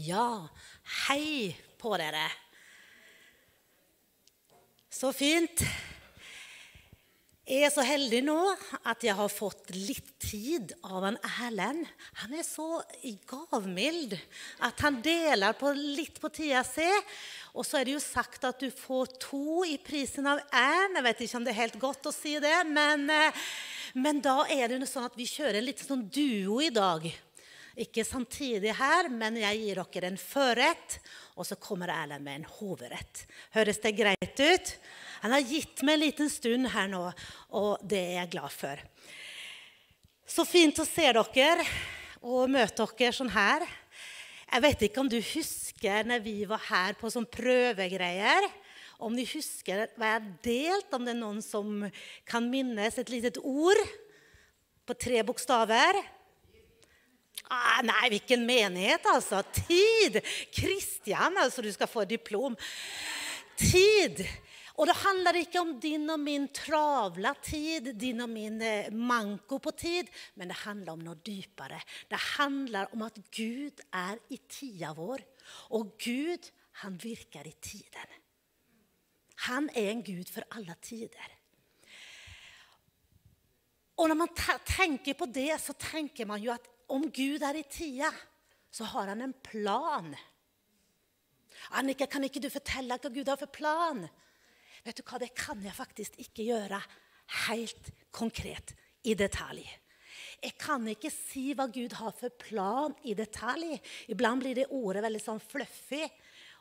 Ja, hei på dere. Så fint. Jeg er så heldig nå at jeg har fått litt tid av en Erlend. Han er så gavmild at han deler på litt på tida si. Og så er det jo sagt at du får to i prisen av én. Jeg vet ikke om det er helt godt å si det, men, eh, men da er det sånn at vi kjører en liten sånn duo i dag. Ikke samtidig her, men jeg gir dere en førrett, og så kommer Erlend med en hovedrett. Høres det greit ut? Han har gitt meg en liten stund her nå, og det er jeg glad for. Så fint å se dere og møte dere sånn her. Jeg vet ikke om du husker når vi var her på sånn prøvegreier. Om de husker hva jeg har delt, om det er noen som kan minnes et lite ord på tre bokstaver. Ah, nei, hvilken menighet, altså. Tid! Kristian, altså, du skal få diplom. Tid. Og det handler ikke om din og min travla tid, din og min eh, manko på tid, men det handler om noe dypere. Det handler om at Gud er i tida vår, og Gud, han virker i tiden. Han er en Gud for alle tider. Og når man tenker på det, så tenker man jo at om Gud er i tida, så har han en plan. Annika, kan ikke du fortelle hva Gud har for plan? Vet du hva, Det kan jeg faktisk ikke gjøre helt konkret, i detalj. Jeg kan ikke si hva Gud har for plan i detalj. Iblant blir det ordet veldig sånn fluffy.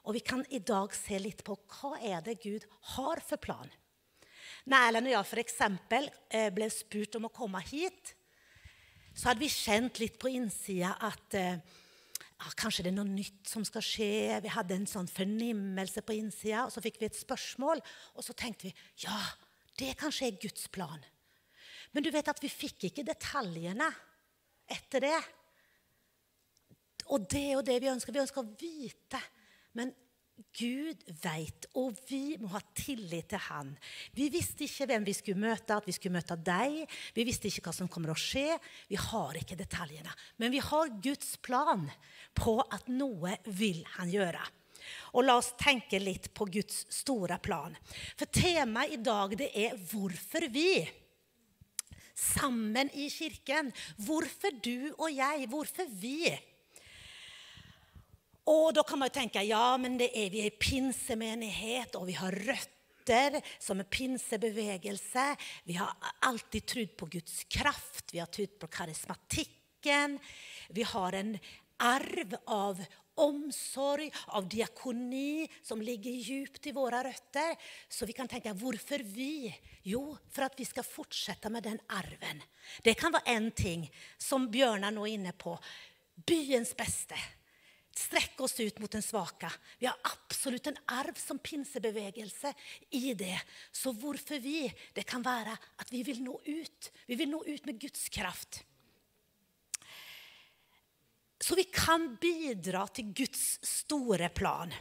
Og vi kan i dag se litt på hva er det Gud har for plan. Når Erlend og jeg f.eks. Eh, ble spurt om å komme hit, så hadde vi kjent litt på innsida at eh, ja, kanskje det er noe nytt som skal skje. Vi hadde en sånn fornimmelse på innsida, og så fikk vi et spørsmål. Og så tenkte vi ja, det kanskje er Guds plan. Men du vet at vi fikk ikke detaljene etter det. Og det og det vi ønsker. Vi ønsker å vite. Men Gud vet, og vi må ha tillit til Han. Vi visste ikke hvem vi skulle møte, at vi skulle møte deg. Vi visste ikke hva som kommer å skje. Vi har ikke detaljene. Men vi har Guds plan på at noe vil Han gjøre. Og La oss tenke litt på Guds store plan. For temaet i dag det er 'Hvorfor vi'. Sammen i kirken. Hvorfor du og jeg? Hvorfor vi? Og da kan man jo tenke ja, men det er vi er pinsemenighet, og vi har røtter som en pinsebevegelse. Vi har alltid trodd på Guds kraft, vi har trodd på karismatikken. Vi har en arv av omsorg, av diakoni, som ligger djupt i våre røtter. Så vi kan tenke hvorfor vi? Jo, for at vi skal fortsette med den arven. Det kan være én ting, som Bjørnar nå er inne på. Byens beste strekke oss ut mot den svake. Vi har absolutt en arv som pinsebevegelse i det. Så hvorfor vi? Det kan være at vi vil nå ut. Vi vil nå ut med Guds kraft. Så vi kan bidra til Guds store plan.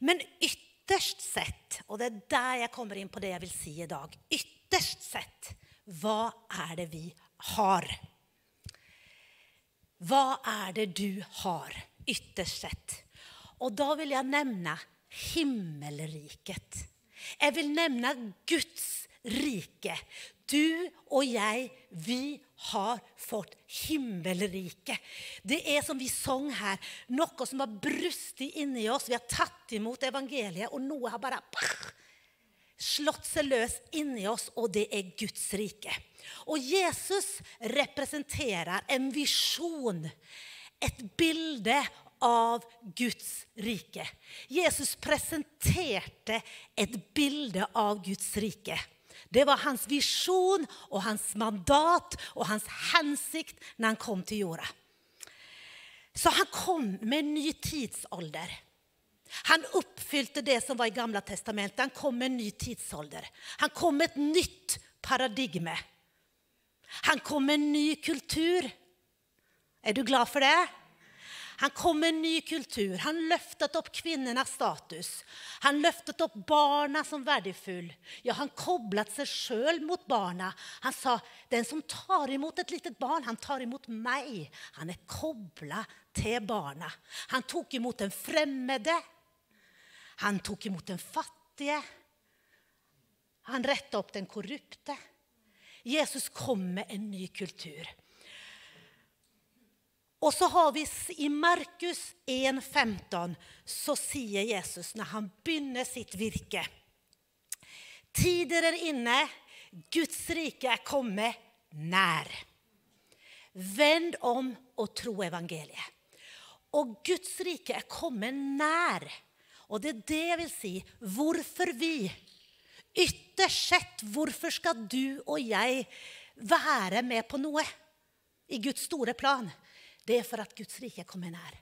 Men ytterst sett, og det er der jeg kommer inn på det jeg vil si i dag Ytterst sett, hva er det vi har? Hva er det du har? Ytterst sett. Og da vil jeg nevne himmelriket. Jeg vil nevne Guds rike. Du og jeg, vi har fått himmelriket. Det er som vi sang her, noe som har brustet inni oss. Vi har tatt imot evangeliet, og noe har bare slått seg løs inni oss, og det er Guds rike. Og Jesus representerer en visjon et bilde av Guds rike. Jesus presenterte et bilde av Guds rike. Det var hans visjon og hans mandat og hans hensikt når han kom til jorda. Så han kom med en ny tidsalder. Han oppfylte det som var i Gamla testamentet. Han kom med en ny tidsalder. Han kom med et nytt paradigme. Han kom med en ny kultur. Er du glad for det? Han kom med en ny kultur. Han løftet opp kvinnenes status. Han løftet opp barna som verdifull. Ja, han koblet seg sjøl mot barna. Han sa den som tar imot et lite barn, han tar imot meg. Han er kobla til barna. Han tok imot den fremmede. Han tok imot den fattige. Han retta opp den korrupte. Jesus kom med en ny kultur. Og så har vi i Markus 1,15 så sier Jesus når han begynner sitt virke Tider er inne, Guds rike er kommet nær. Vend om og tro evangeliet. Og Guds rike er kommet nær. Og det er det jeg vil si. Hvorfor vi? Ytterst sett, hvorfor skal du og jeg være med på noe i Guds store plan? Det er for at Guds rike kommer nær.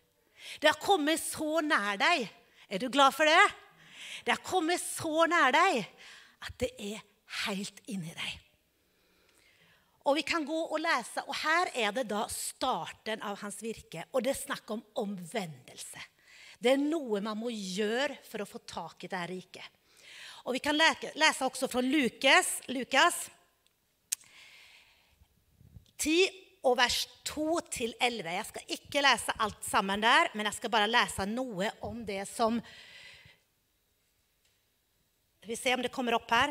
Det har kommet så nær deg. Er du glad for det? Det har kommet så nær deg at det er helt inni deg. Og vi kan gå og lese, og her er det da starten av hans virke. Og det er snakk om omvendelse. Det er noe man må gjøre for å få tak i dette riket. Og vi kan lese også fra Lukas, Lukas 10 og vers 2-11. Jeg skal ikke lese alt sammen der, men jeg skal bare lese noe om det som Vi ser om det kommer opp her.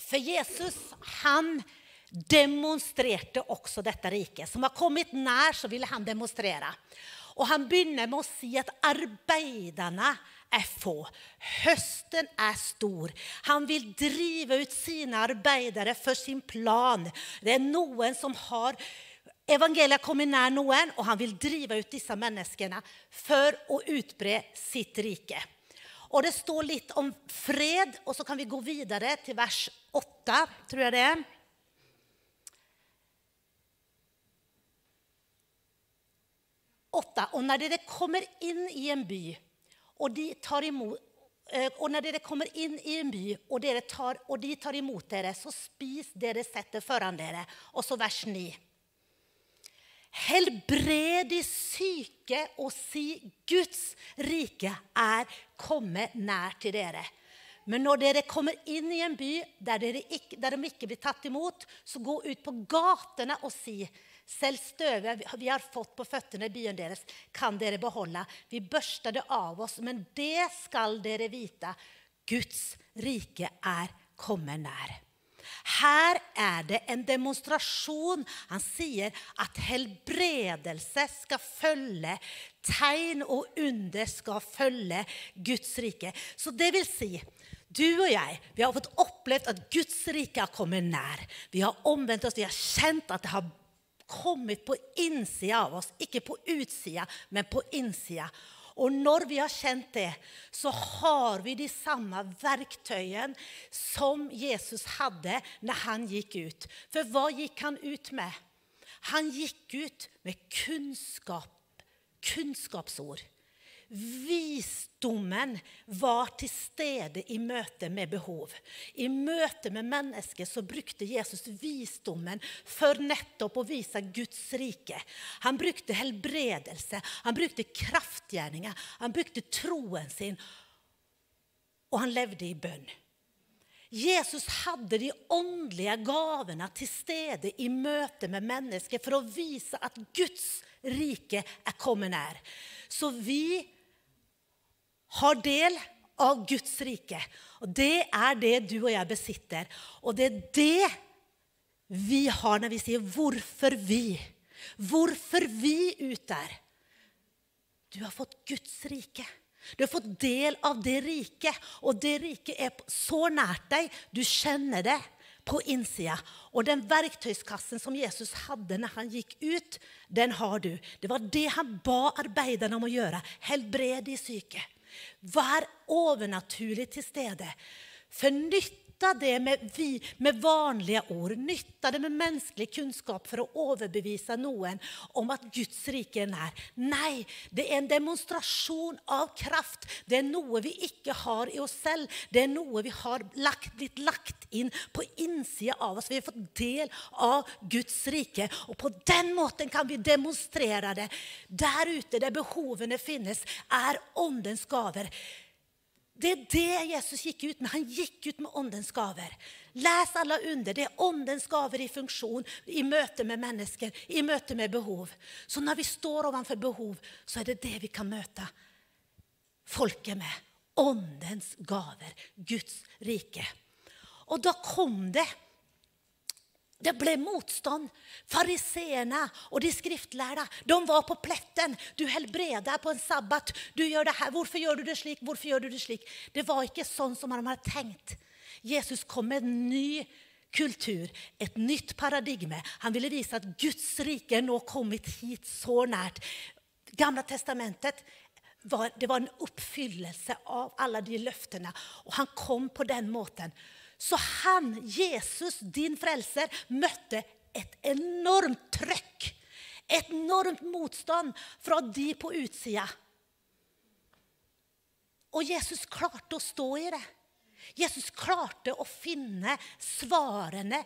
For Jesus, han demonstrerte også dette riket. Som har kommet nær, så ville han demonstrere. Og han begynner med å si at arbeiderne er få. Høsten er stor. Han vil drive ut sine arbeidere for sin plan. Det er noen som har Evangeliet kommer nær noen, og han vil drive ut disse menneskene for å utbre sitt rike. Og Det står litt om fred, og så kan vi gå videre til vers 8, tror jeg det er. Og når dere kommer inn i en by og de tar imot eh, og når dere kommer inn i en by, og, tar, og, de tar imot dere, så spis det dere setter foran dere. Og så vers 9. Helbred de syke og si Guds rike er kommet nær til dere. Men når dere kommer inn i en by der, ikke, der de ikke blir tatt imot, så gå ut på gatene og si selv støvet vi har fått på føttene i byen deres, kan dere beholde. Vi børster det av oss, men det skal dere vite. Guds rike er kommet nær. Her er det en demonstrasjon. Han sier at helbredelse skal følge, tegn og under skal følge Guds rike. Så det vil si du og jeg vi har fått opplevd at Guds rike har kommet nær. Vi har omvendt oss, vi har kjent at det har kommet på innsida av oss. Ikke på utsida, men på innsida. Og når vi har kjent det, så har vi de samme verktøyene som Jesus hadde når han gikk ut. For hva gikk han ut med? Han gikk ut med kunnskap, kunnskapsord. Visdommen var til stede i møte med behov. I møte med mennesker så brukte Jesus visdommen for nettopp å vise Guds rike. Han brukte helbredelse, han brukte kraftgjerninger, han brukte troen sin. Og han levde i bønn. Jesus hadde de åndelige gavene til stede i møte med mennesker for å vise at Guds rike er kommet nær. Så vi har del av Guds rike. Og det er det du og jeg besitter. Og det er det vi har når vi sier 'hvorfor vi'. Hvorfor vi ut der? Du har fått Guds rike. Du har fått del av det riket, og det riket er så nært deg. Du kjenner det på innsida. Og den verktøyskassen som Jesus hadde når han gikk ut, den har du. Det var det han ba arbeiderne om å gjøre. Helbred de syke. Vær overnaturlig til stede. For nytte nytta det med, vi, med vanlige ord, nytta det med menneskelig kunnskap for å overbevise noen om at Guds rike er nær. Nei, det er en demonstrasjon av kraft. Det er noe vi ikke har i oss selv. Det er noe vi har lagt, blitt lagt inn på innsida av oss. Vi har fått del av Guds rike. Og på den måten kan vi demonstrere det. Der ute der behovene finnes, er åndens gaver. Det er det Jesus gikk ut med. Han gikk ut med åndens gaver. Les alle under. Det er åndens gaver i funksjon i møte med mennesker, i møte med behov. Så når vi står overfor behov, så er det det vi kan møte folket med. Åndens gaver. Guds rike. Og da kom det det ble motstand. Fariseerne og de skriftlærde de var på pletten. Du helbreder på en sabbat. Du gjør det her. Hvorfor gjør du det slik? Hvorfor gjør du Det slik? Det var ikke sånn som de hadde tenkt. Jesus kom med en ny kultur, et nytt paradigme. Han ville vise at Guds rike nå kommet hit så nært. Gamle testamentet var, det var en oppfyllelse av alle de løftene. Og han kom på den måten. Så han, Jesus, din frelser, møtte et enormt trøkk. Et enormt motstand fra de på utsida. Og Jesus klarte å stå i det. Jesus klarte å finne svarene,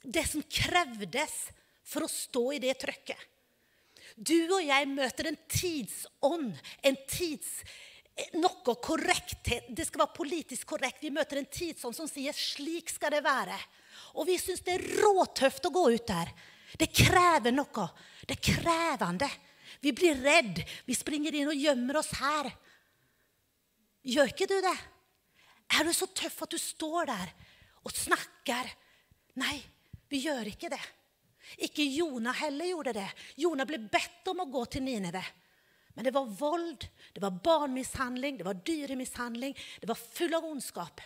det som krevdes for å stå i det trøkket. Du og jeg møter en tidsånd, en tidsånd noe korrekthet. Det skal være politisk korrekt. Vi møter en tidsånd som sier 'slik skal det være'. Og vi syns det er råtøft å gå ut der. Det krever noe. Det er krevende. Vi blir redd. Vi springer inn og gjemmer oss her. Gjør ikke du det? Er du så tøff at du står der og snakker? Nei, vi gjør ikke det. Ikke Jonah heller gjorde det. Jonah ble bedt om å gå til Nineve. Men det var vold, det var barnemishandling, det var dyremishandling. Det var full av ondskap.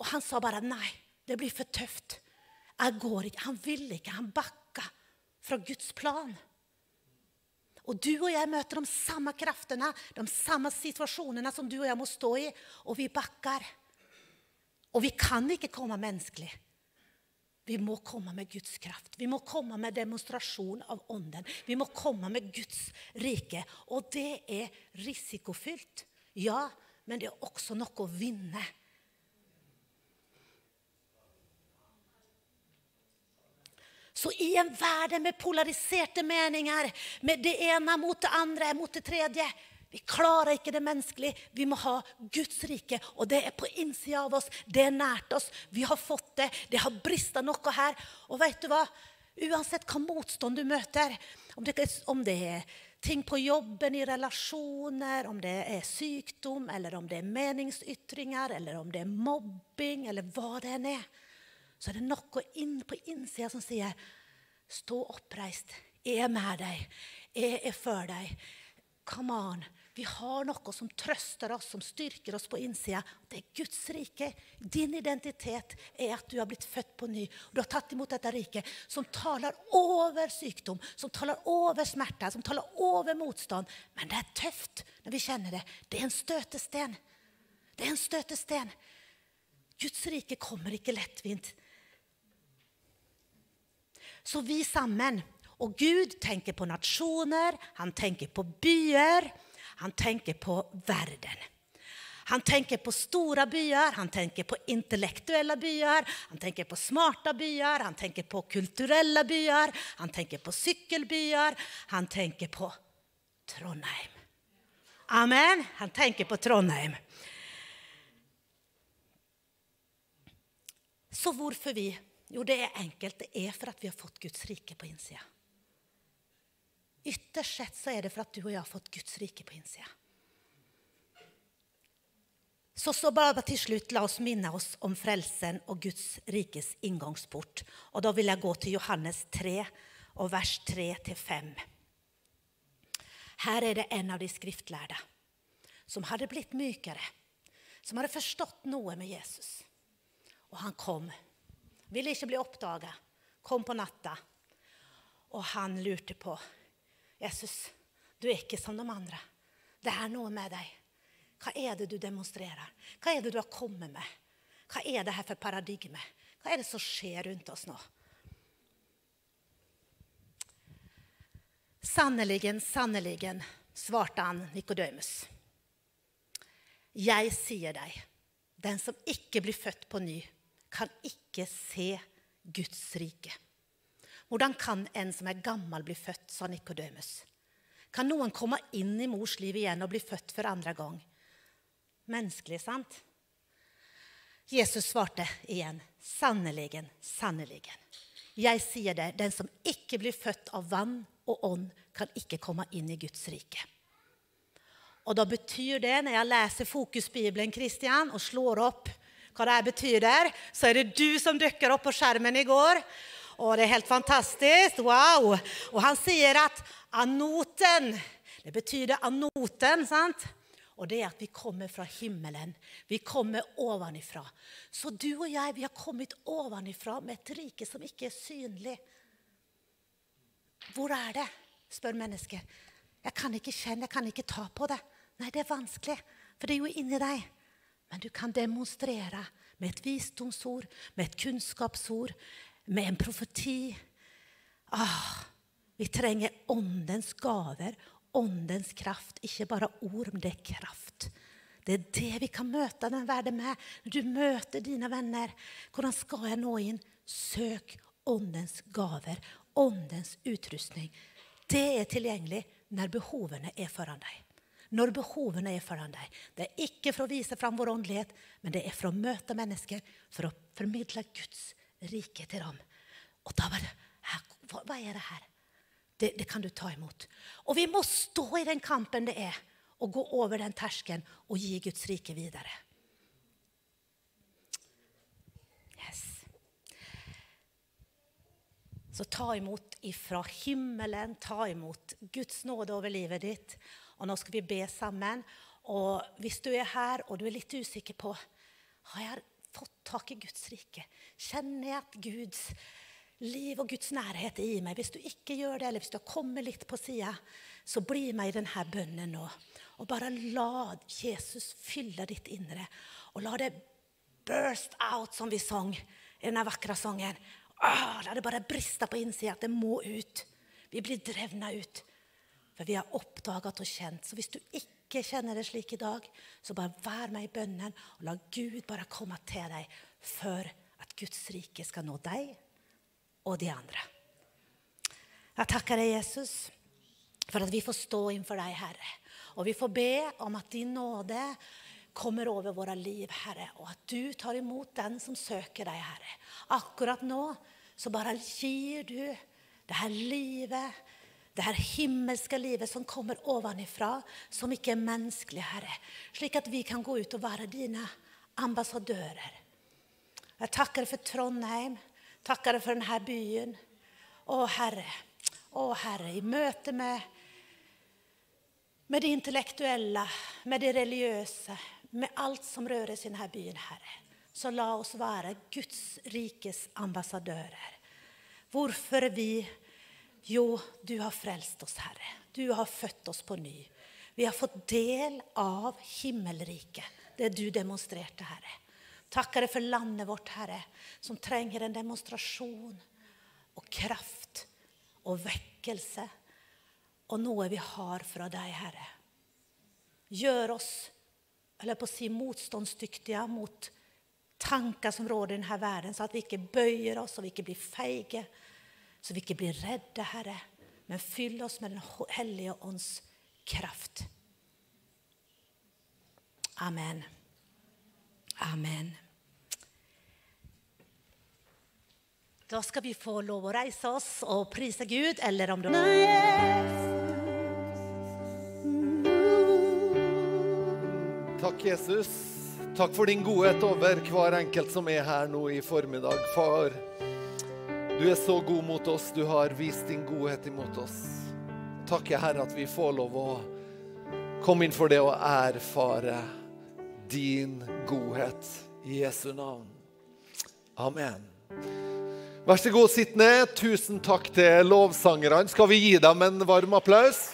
Og han sa bare nei, det blir for tøft. Jeg går ikke. Han ville ikke. Han bakka fra Guds plan. Og du og jeg møter de samme kreftene, de samme situasjonene som du og jeg må stå i, og vi bakker. Og vi kan ikke komme menneskelig. Vi må komme med Guds kraft. Vi må komme med demonstrasjon av Ånden. Vi må komme med Guds rike. Og det er risikofylt, ja, men det er også noe å vinne. Så i en verden med polariserte meninger, med det ene mot det andre, mot det tredje vi klarer ikke det menneskelige. Vi må ha Guds rike. Og det er på innsida av oss. Det er nært oss. Vi har fått det. Det har brista noe her. Og vet du hva? Uansett hva motstand du møter, om det, om det er ting på jobben, i relasjoner, om det er sykdom, eller om det er meningsytringer, eller om det er mobbing, eller hva det enn er, så er det noe inn på innsida som sier Stå oppreist. Jeg er med deg. Jeg er for deg. Come on. Vi har noe som trøster oss, som styrker oss på innsida. Det er Guds rike. Din identitet er at du har blitt født på ny. Du har tatt imot dette riket som taler over sykdom, som taler over smerte, som taler over motstand. Men det er tøft når vi kjenner det. Det er en støtesten. Det er en støtesten. Guds rike kommer ikke lettvint. Så vi sammen og Gud tenker på nasjoner, han tenker på byer. Han tenker på verden. Han tenker på store byer, han tenker på intellektuelle byer, han tenker på smarte byer, han tenker på kulturelle byer, han tenker på sykkelbyer, han tenker på Trondheim. Amen. Han tenker på Trondheim. Så hvorfor vi? Jo, det er enkelt. Det er for at vi har fått Guds rike på innsida. Ytterst sett så er det for at du og jeg har fått Guds rike på innsida. Så, så bare til slutt, la oss minne oss om frelsen og Guds rikes inngangsport. Og Da vil jeg gå til Johannes 3, og vers 3-5. Her er det en av de skriftlærde som hadde blitt mykere, som hadde forstått noe med Jesus. Og han kom. Ville ikke bli oppdaga. Kom på natta. Og han lurte på Jesus, du er ikke som de andre. Det er noe med deg. Hva er det du demonstrerer? Hva er det du har kommet med? Hva er det her for paradigme? Hva er det som skjer rundt oss nå? Sanneligen, sanneligen, svarte han Nikodemus. Jeg sier deg, den som ikke blir født på ny, kan ikke se Guds rike. Hvordan kan en som er gammel, bli født, sa Nikodemus. Kan noen komme inn i mors liv igjen og bli født for andre gang? Menneskelig, sant? Jesus svarte igjen, sanneligen, sanneligen. Jeg sier det, den som ikke blir født av vann og ånd, kan ikke komme inn i Guds rike. Og da betyr det, når jeg leser Fokusbibelen Christian, og slår opp hva det betyr der, så er det du som dukker opp på skjermen i går. Og det er helt fantastisk. Wow! Og han sier at anoten Det betyr anoten, sant? Og det er at vi kommer fra himmelen. Vi kommer ovenifra. Så du og jeg, vi har kommet ovenifra med et rike som ikke er synlig. Hvor er det? spør mennesket. Jeg kan ikke kjenne, jeg kan ikke ta på det. Nei, det er vanskelig, for det er jo inni deg. Men du kan demonstrere med et visdomsord, med et kunnskapsord, med en profeti. Ah, vi trenger åndens gaver, åndens kraft. Ikke bare ord, men det er kraft. Det er det vi kan møte den verden med. Du møter dine venner, hvordan skal jeg nå inn? Søk åndens gaver, åndens utrustning. Det er tilgjengelig når behovene er foran deg. Når behovene er foran deg. Det er ikke for å vise fram vår åndelighet, men det er for å møte mennesker, for å formidle Guds rike til dem. Og da bare hva, hva er det her? Det, det, kan du ta imot. Og vi må stå i den kampen det er å gå over den terskelen og gi Guds rike videre. Yes. Så ta imot ifra himmelen, ta imot Guds nåde over livet ditt. Og nå skal vi be sammen. Og hvis du er her og du er litt usikker på har jeg fått tak i Guds rike, kjenner jeg at Guds liv og Guds nærhet er i meg. Hvis du ikke gjør det, eller hvis du har kommet litt på sida, så bli med i denne bønnen nå. Og bare la Jesus fylle ditt indre. Og la det burst out, som vi sang i denne vakre sangen. Åh, la det bare briste på innsida, at det må ut. Vi blir drevna ut. For vi har oppdaget og kjent. Så hvis du ikke kjenner det slik i dag, så bare vær med i bønnen, og la Gud bare komme til deg før at Guds rike skal nå deg og de andre. Jeg takker deg, Jesus, for at vi får stå innenfor deg, Herre. Og vi får be om at din nåde kommer over våre liv, Herre, og at du tar imot den som søker deg, Herre. Akkurat nå så bare gir du det her livet, det her himmelske livet som kommer ovenifra, som ikke er menneskelig, Herre. Slik at vi kan gå ut og være dine ambassadører. Jeg takker for Trondheim. Takker for denne byen. Å, Herre. Å, Herre, i møte med, med det intellektuelle, med det religiøse, med alt som røres i denne byen, Herre, så la oss være Guds rikes ambassadører. Hvorfor vi Jo, du har frelst oss, Herre. Du har født oss på ny. Vi har fått del av himmelriket, det du demonstrerte, Herre. Takker deg for landet vårt, Herre, som trenger en demonstrasjon og kraft og vekkelse og noe vi har fra deg, Herre. Gjør oss eller på å si motstandsdyktige mot tanker som råder i denne verden, så at vi ikke bøyer oss og vi ikke blir feige, så vi ikke blir redde, Herre, men fyll oss med Den hellige ånds kraft. Amen. Amen. Da skal vi få lov å reise oss og prise Gud, eller om det Takk, Jesus. Takk for din godhet over hver enkelt som er her nå i formiddag. Far, du er så god mot oss. Du har vist din godhet imot oss. Takk, Herre, at vi får lov å komme inn for det og erfare din godhet. I Jesu navn. Amen. Vær så god, sitt ned. Tusen takk til lovsangerne. Skal vi gi dem en varm applaus?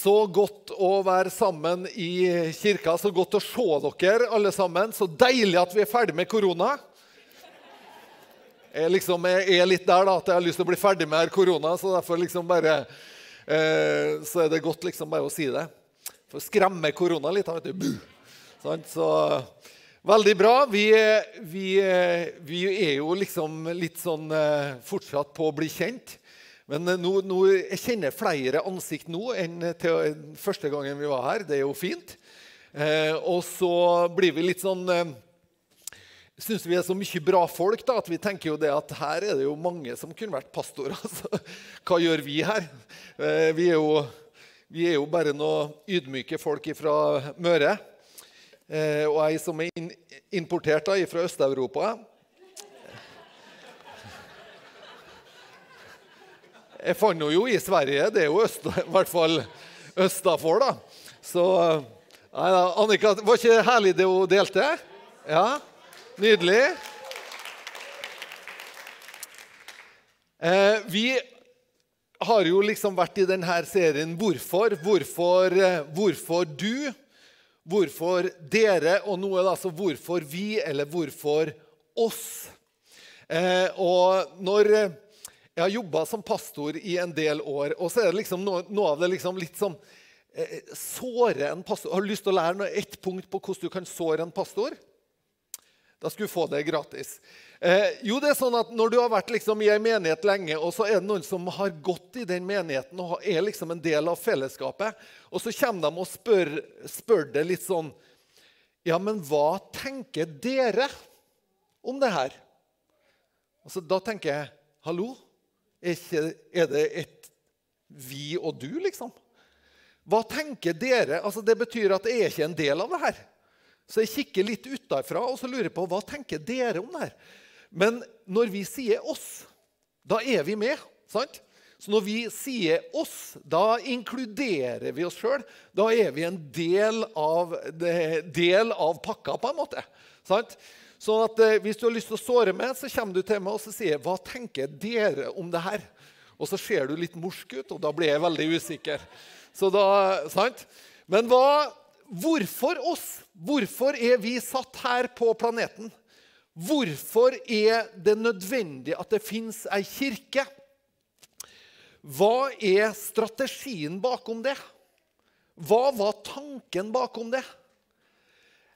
Så godt å være sammen i kirka. Så godt å se dere alle sammen. Så deilig at vi er ferdig med korona. Jeg liksom er litt der da, at jeg har lyst til å bli ferdig med korona, så derfor liksom bare eh, Så er det godt liksom bare å si det. For å skremme korona litt. vet du. Sånn, så Veldig bra. Vi, vi, vi, er jo liksom litt sånn eh, fortsatt på å bli kjent. Men eh, nå, nå, jeg kjenner flere ansikt nå enn til første gangen vi var her. Det er jo fint. Eh, og så blir vi litt sånn eh, Syns vi er så mye bra folk da, at vi tenker jo det at her er det jo mange som kunne vært pastorer. Altså. Hva gjør vi her? Eh, vi, er jo, vi, er jo, bare noen ydmyke folk fra Møre. Eh, og ei som er in, importert da, fra Øst-Europa. Jeg fant henne jo i Sverige. Det er jo øst, i hvert fall østafor, da. Så nei, Annika, var ikke det herlig det hun delte? Ja, nydelig. Eh, vi har jo liksom vært i denne serien Hvorfor? Hvorfor, hvorfor du? Hvorfor dere? Og nå er det altså hvorfor vi, eller hvorfor oss? Eh, og når jeg har jobba som pastor i en del år, og så er det liksom noe, noe av det liksom litt sånn eh, Såre en pastor. Har du lyst til å lære noe, ett punkt på hvordan du kan såre en pastor? Da skulle du få det gratis. Eh, jo, det er sånn at Når du har vært liksom i en menighet lenge, og så er det noen som har gått i den menigheten og er liksom en del av fellesskapet, og så kommer de og spør, spør det litt sånn Ja, men hva tenker dere om det her? Altså, da tenker jeg Hallo? Er, det et vi og du, liksom? Hva tenker dere? Altså, det betyr at jeg er ikke en del av det her. Så jeg kikker litt utafra og så lurer jeg på hva tenker dere om det her. Men når vi sier oss, da er vi med. sant? Så når vi sier oss, da inkluderer vi oss sjøl. Da er vi en del av, del av pakka, på en måte. Sant? Sånn at eh, Hvis du har lyst til å såre meg, så kommer du til meg og så sier hva tenker dere om det her? Og så ser du litt morsk ut, og da blir jeg veldig usikker. Så da, sant? Men hva, hvorfor oss? Hvorfor er vi satt her på planeten? Hvorfor er det nødvendig at det fins ei kirke? Hva er strategien bakom det? Hva var tanken bakom det?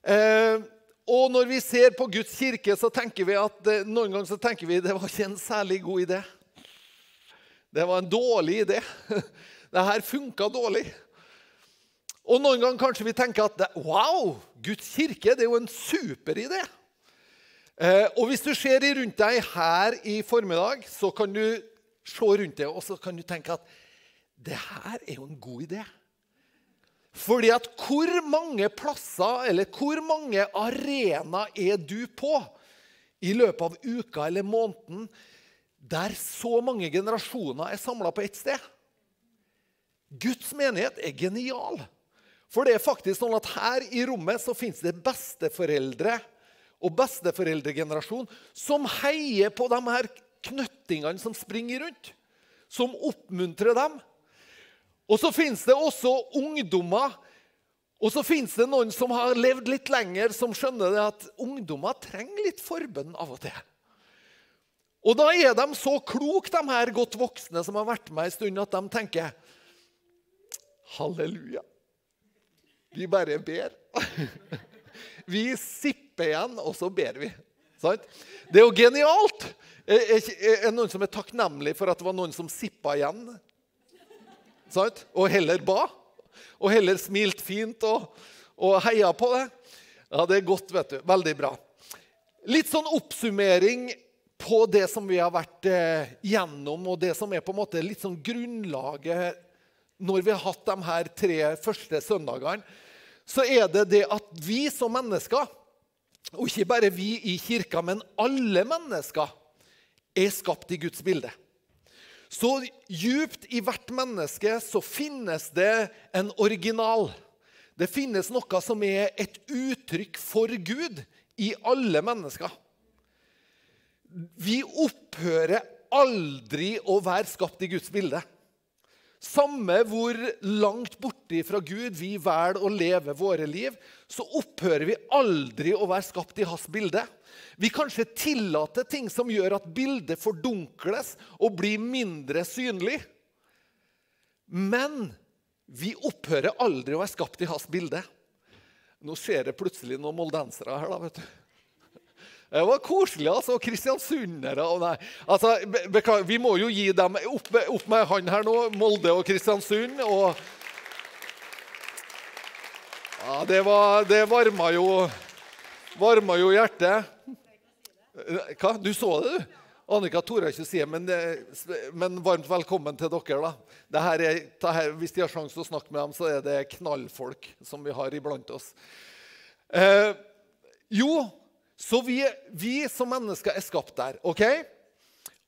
Eh, og når vi ser på Guds kirke, så tenker vi at eh, noen ganger så tenker vi det var ikke en særlig god idé. Det var en dårlig idé. Det her funka dårlig. Og noen ganger kanskje vi tenker at wow, Guds kirke det er jo en superidé. Eh, og hvis du ser rundt deg her i formiddag, så kan du se rundt deg og så kan du tenke at det her er jo en god idé. Fordi at hvor mange plasser eller hvor mange arenaer er du på i løpet av uka eller måneden der så mange generasjoner er samla på ett sted? Guds menighet er genial. For det er faktisk sånn at her i rommet så fins det besteforeldre og besteforeldregenerasjon som heier på de her knøttingene som springer rundt. Som oppmuntrer dem. Og så fins det også ungdommer. Og så fins det noen som har levd litt lenger, som skjønner at ungdommer trenger litt forbønn av og til. Og da er de så kloke, de her godt voksne som har vært med en stund, at de tenker Halleluja. Vi bare ber. Vi sipper igjen, og så ber vi. Det er jo genialt! Er det noen som er takknemlig for at det var noen som sippa igjen? Sant? Og heller ba. Og heller smilt fint og, og heia på det. Ja, det er godt, vet du. Veldig bra. Litt sånn oppsummering på det som vi har vært eh, gjennom, og det som er på en måte litt sånn grunnlaget når vi har hatt de her tre første søndagene, så er det det at vi som mennesker, og ikke bare vi i kirka, men alle mennesker, er skapt i Guds bilde. Så djupt i hvert menneske så finnes det en original. Det finnes noe som er et uttrykk for Gud i alle mennesker. Vi opphører aldri å være skapt i Guds bilde. Samme hvor langt borte fra Gud vi velger å leve våre liv, så opphører vi aldri å være skapt i hans bilde. Vi kanskje tillater ting som gjør at bildet fordunkles og blir mindre synlig. Men vi opphører aldri å være skapt i hans bilde. Nå ser det plutselig noen moldensere her, da, vet du. Det var koselig, altså. Kristiansundere og nei. Altså, beklager, vi må jo gi dem opp, opp, med han her nå. Molde og Kristiansund. Og ja, det, var, det varma jo Varma jo hjertet. Hva? Du så det, du? Annika torde ikke si det, men, men, varmt velkommen til dere. da. Er, her, hvis de har sjanse å snakke med dem, så er det knallfolk som vi har iblant oss. Eh, jo, så vi, vi, som mennesker er skapt der. ok?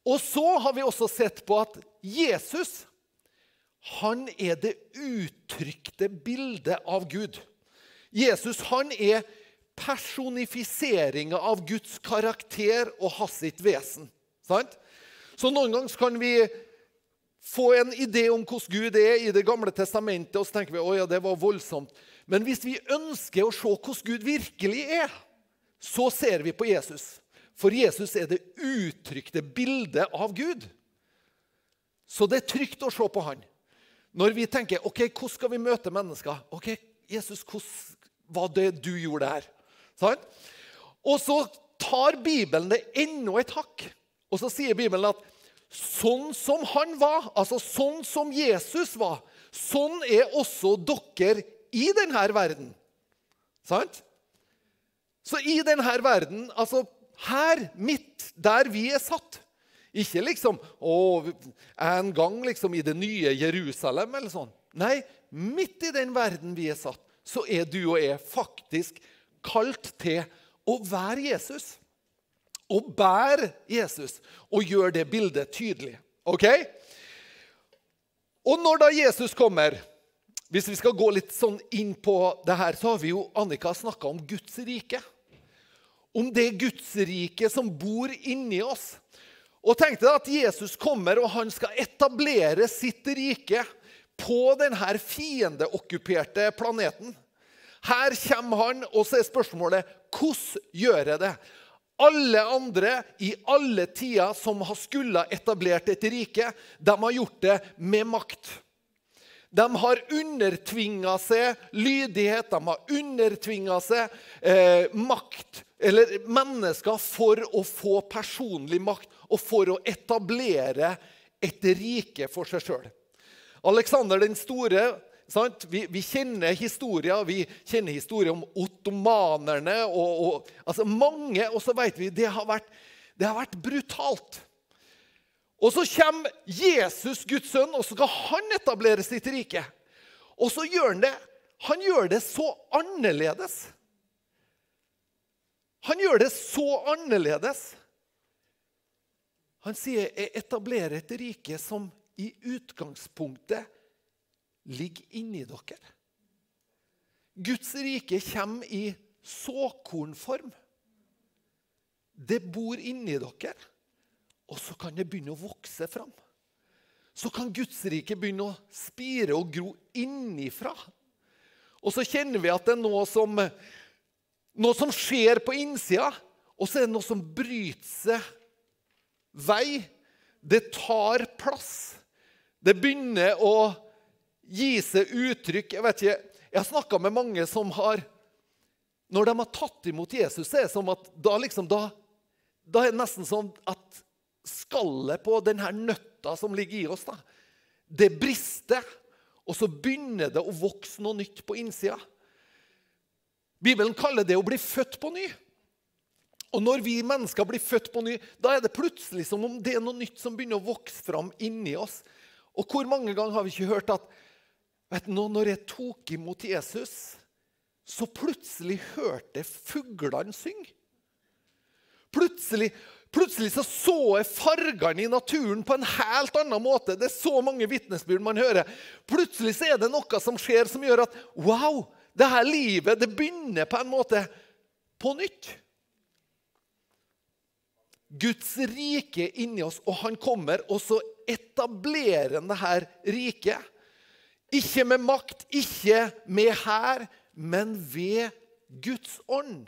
Og så har vi også sett på at Jesus han er det uttrykte bildet av Gud. Jesus han er personifiseringa av Guds karakter og hans sitt vesen. Sant? Så noen ganger kan vi få en idé om hvordan Gud er i Det gamle testamentet, og så tenker vi å ja, det var voldsomt. Men hvis vi ønsker å se hvordan Gud virkelig er, så ser vi på Jesus. For Jesus er det uttrykte bildet av Gud. Så det er trygt å se på han. Når vi tenker ok, hvordan skal vi møte mennesker? Ok, Jesus, hvordan var det du gjorde der? Sånn? Og så tar Bibelen det enda et hakk. Og så sier Bibelen at sånn som han var, altså sånn som Jesus var, sånn er også dere i denne verden. Sant? Så i denne verden, altså her, midt der vi er satt Ikke liksom å, en gang liksom i det nye Jerusalem eller sånn. Nei, midt i den verden vi er satt, så er du og jeg faktisk kalt til å være Jesus. Og bære Jesus og gjøre det bildet tydelig. Ok? Og når da Jesus kommer Hvis vi skal gå litt sånn inn på det her, så har vi jo Annika snakka om Guds rike. Om det Guds rike som bor inni oss. Og tenkte at Jesus kommer og han skal etablere sitt rike på denne fiendeokkuperte planeten. Her kommer han, og så er spørsmålet hvordan gjør jeg det? Alle andre i alle tider som har skulle etablert et rike, de har gjort det med makt. De har undertvinga seg lydighet, de har undertvinga seg eh, makt, eller mennesker, for å få personlig makt og for å etablere et rike for seg sjøl. Aleksander den store vi, vi, kjenner historier. Vi kjenner historier om ottomanerne og, og altså mange. Og så vet vi det har vært, det har vært brutalt. Og så kommer Jesus, Guds sønn, og så skal han etablere sitt rike. Og så gjør han det. Han gjør det så annerledes. Han gjør det så annerledes. Han sier 'jeg etablerer et rike som i utgangspunktet ligger inni dere. Guds rike kommer i såkornform. Det bor inni dere, og så kan det begynne å vokse fram. Så kan Guds rike begynne å spire og gro innifra. Og så kjenner vi at det er noe som, noe som skjer på innsida, og så er det noe som bryter seg vei. Det tar plass. Det begynner å gi seg uttrykk Jeg vet ikke, jeg har snakka med mange som har Når de har tatt imot Jesus, så er det som at da, liksom, da, da er det nesten sånn at skallet på denne nøtta som ligger i oss, da, det brister. Og så begynner det å vokse noe nytt på innsida. Bibelen kaller det å bli født på ny. Og når vi mennesker blir født på ny, da er det plutselig som om det er noe nytt som begynner å vokse fram inni oss. Og hvor mange ganger har vi ikke hørt at Vet du, når jeg tok imot Jesus, så plutselig hørte jeg fuglene synge. Plutselig, plutselig så, så jeg fargene i naturen på en helt annen måte. Det er så mange vitnesbyrd man hører. Plutselig så er det noe som skjer som gjør at wow, det her livet det begynner på en måte på nytt. Guds rike er inni oss, og han kommer, og så etablere dette riket. Ikke med makt, ikke med hær, men ved Guds ånd.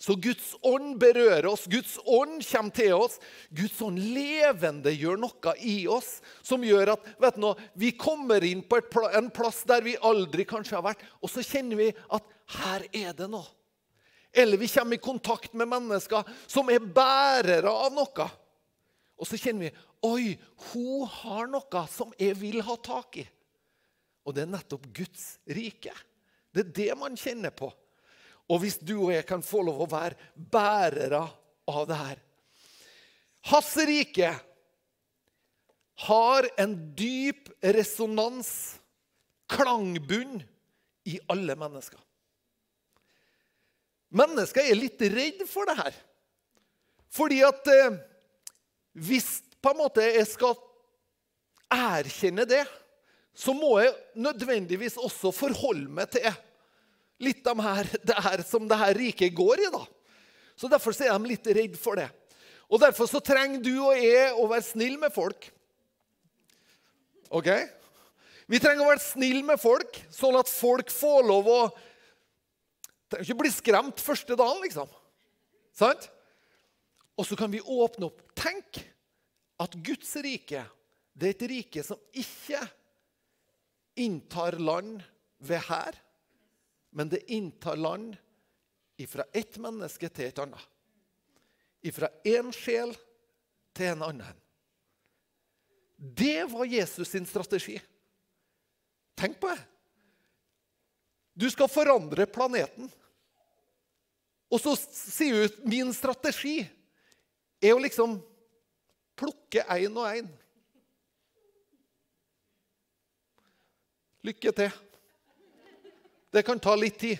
Så Guds ånd berører oss, Guds ånd kommer til oss. Guds ånd levendegjør noe i oss som gjør at vet du, vi kommer inn på en plass der vi aldri kanskje har vært, og så kjenner vi at her er det noe. Eller vi kommer i kontakt med mennesker som er bærere av noe. Og så kjenner vi Oi, hun har noe som jeg vil ha tak i. Og det er nettopp Guds rike. Det er det man kjenner på. Og hvis du og jeg kan få lov å være bærere av det her Hans rike har en dyp resonans, klangbunn, i alle mennesker. Mennesker er litt redd for det her. Fordi at eh, hvis på en måte jeg skal erkjenne det, så må jeg nødvendigvis også forholde meg til litt av det her som det her riket går i. da. Så Derfor er de litt redd for det. Og Derfor så trenger du og jeg å være snill med folk. Ok? Vi trenger å være snill med folk, sånn at folk får lov å Trenger ikke bli skremt første dagen, liksom. Sant? Og så kan vi åpne opp. Tenk at Guds rike det er et rike som ikke inntar land ved her, men det inntar land ifra ett menneske til et annet. Ifra én sjel til en annen. Det var Jesus sin strategi. Tenk på det. Du skal forandre planeten. Og så sier du min strategi er å liksom plukke én og én. Lykke til. Det kan ta litt tid.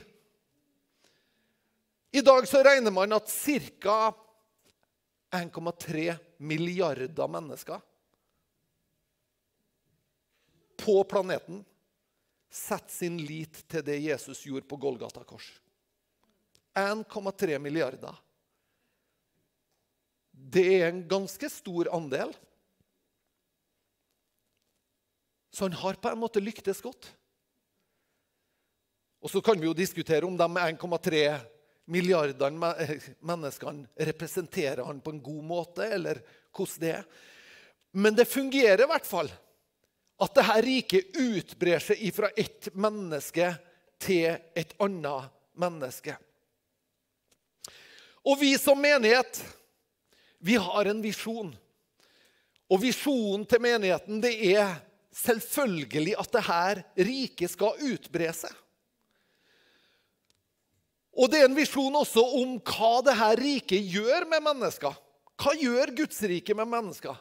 I dag så regner man at ca. 1,3 milliarder mennesker på planeten setter sin lit til det Jesus gjorde på Golgata kors. 1,3 milliarder. Det er en ganske stor andel. Så han har på en måte lyktes godt. Og så kan vi jo diskutere om de 1,3 milliardene menneskene representerer han på en god måte, eller hvordan det er. Men det fungerer i hvert fall. At dette riket utbrer seg fra ett menneske til et annet menneske. Og vi som menighet, vi har en visjon. Og visjonen til menigheten det er selvfølgelig at dette riket skal utbre seg. Og det er en visjon også om hva dette riket gjør med mennesker. Hva gjør Guds rike med mennesker?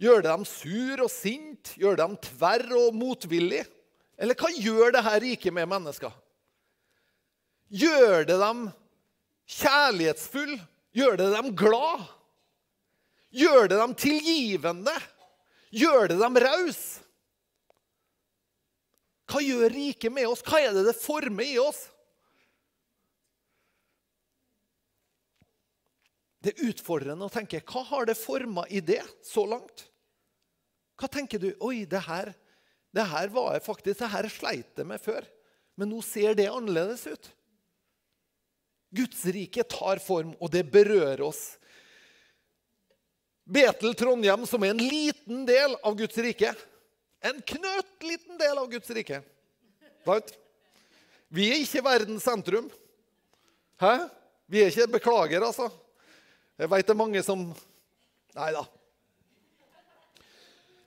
Gjør det dem sur og sint? Gjør det dem tverr og motvillig? Eller hva gjør dette riket med mennesker? Gjør det dem kjærlighetsfull? Gjør det dem glad? Gjør det dem tilgivende? Gjør det dem rause? Hva gjør riket med oss? Hva er det det former i oss? Det er utfordrende å tenke hva har det forma i det så langt? Hva tenker du? Oi, det her, det her var jeg faktisk, det her sleit jeg med før. Men nå ser det annerledes ut. Guds rike tar form, og det berører oss. Betel Trondheim, som er en liten del av Guds rike. En knøttliten del av Guds rike. Vi er ikke verdens sentrum. Hæ? Vi er ikke Beklager, altså. Jeg veit det er mange som Nei da.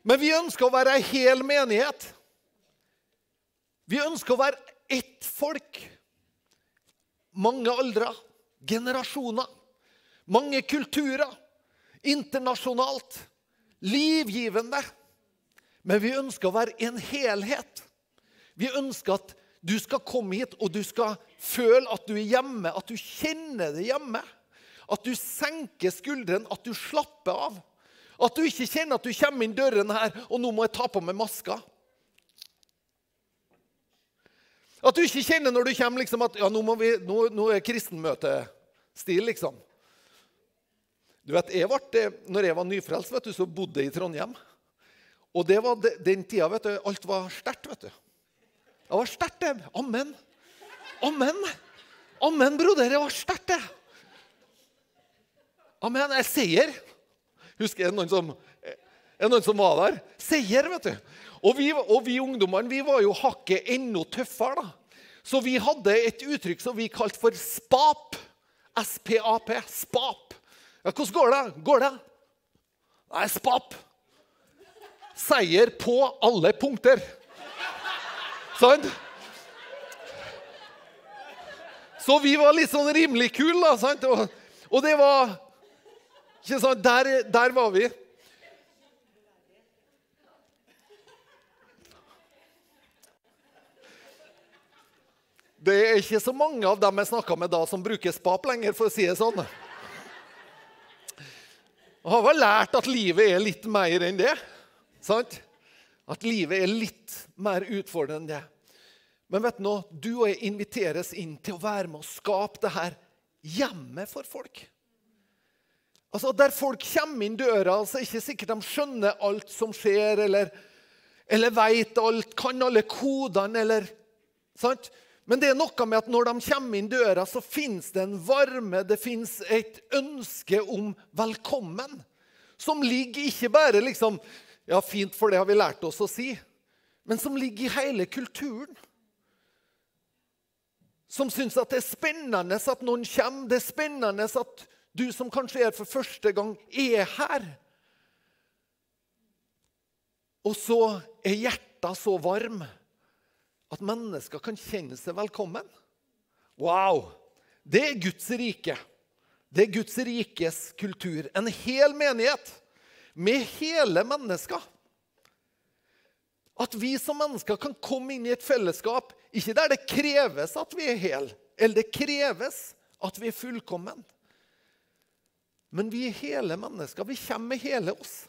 Men vi ønsker å være ei hel menighet. Vi ønsker å være ett folk. Mange aldre, generasjoner, mange kulturer. Internasjonalt. Livgivende. Men vi ønsker å være en helhet. Vi ønsker at du skal komme hit, og du skal føle at du er hjemme, at du kjenner det hjemme. At du senker skuldrene, at du slapper av. At du ikke kjenner at du kommer inn døren her, og nå må jeg ta på meg maska. At du ikke kjenner når du kommer liksom at ja, nå, vi, nå, nå er kristenmøtestil, liksom. Du vet, jeg ble, når jeg var nyfrelst, vet du, så bodde jeg i Trondheim. Og det var de, den tida vet du, alt var sterkt. vet du. Det var sterkt, det. Amen. Amen. Amen, broder. Det var sterkt, det. Amen. Jeg seier. Husker jeg noen som, er det noen som var der? Seier, vet du. Og vi, og vi ungdommene var jo hakket enda tøffere. da. Så vi hadde et uttrykk som vi kalte for SPAP. SPAP. SPAP. Ja, hvordan går det? Går det? Nei, SPAP. Seier på alle punkter. Sant? Så vi var litt sånn rimelig kule, da. sant? Og, og det var Ikke sant? Der, der var vi. Det er ikke så mange av dem jeg snakka med da, som bruker spap lenger, for å si det sånn. Jeg har vel lært at livet er litt mer enn det. Sant? At livet er litt mer utfordrende enn det. Men vet du nå, Du og jeg inviteres inn til å være med og skape det her hjemme for folk. Altså, Der folk kommer inn døra, så er ikke sikkert de skjønner alt som skjer, eller, eller veit alt, kan alle kodene, eller sant? Men det er noe med at når de kommer inn døra, så fins det en varme, det fins et ønske om velkommen. Som ligger ikke bare liksom Ja, fint, for det har vi lært oss å si. Men som ligger i hele kulturen. Som syns at det er spennende at noen kommer. Det er spennende at du som kanskje er for første gang, er her. Og så er hjertet så varm at mennesker kan kjenne seg velkommen. Wow! Det er Guds rike. Det er Guds rikes kultur. En hel menighet med hele mennesker. At vi som mennesker kan komme inn i et fellesskap ikke der det kreves at vi er hel, eller det kreves at vi er fullkommen. Men vi er hele mennesker. Vi kommer med hele oss.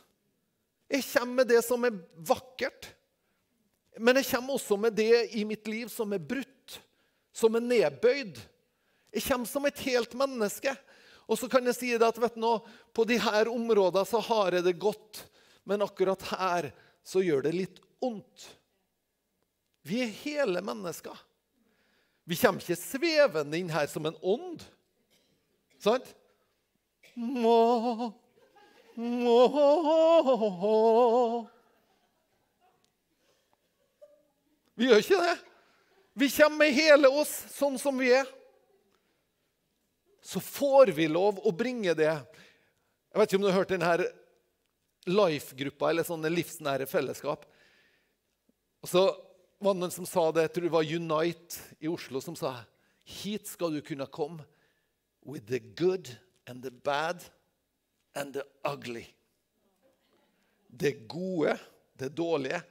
Jeg kommer med det som er vakkert. Men jeg kommer også med det i mitt liv som er brutt, som er nedbøyd. Jeg kommer som et helt menneske. Og så kan jeg si det at vet du nå, på de her områdene så har jeg det godt, men akkurat her så gjør det litt vondt. Vi er hele mennesker. Vi kommer ikke svevende inn her som en ånd. Sant? Må, må, Vi gjør ikke det. Vi kommer med hele oss sånn som vi er. Så får vi lov å bringe det. Jeg vet ikke om du har hørt denne Life-gruppa, eller sånne livsnære fellesskap. Og så var det noen som sa det, jeg tror det var Unite i Oslo, som sa hit skal du kunne komme with the good and the bad and the ugly. Det gode, det dårlige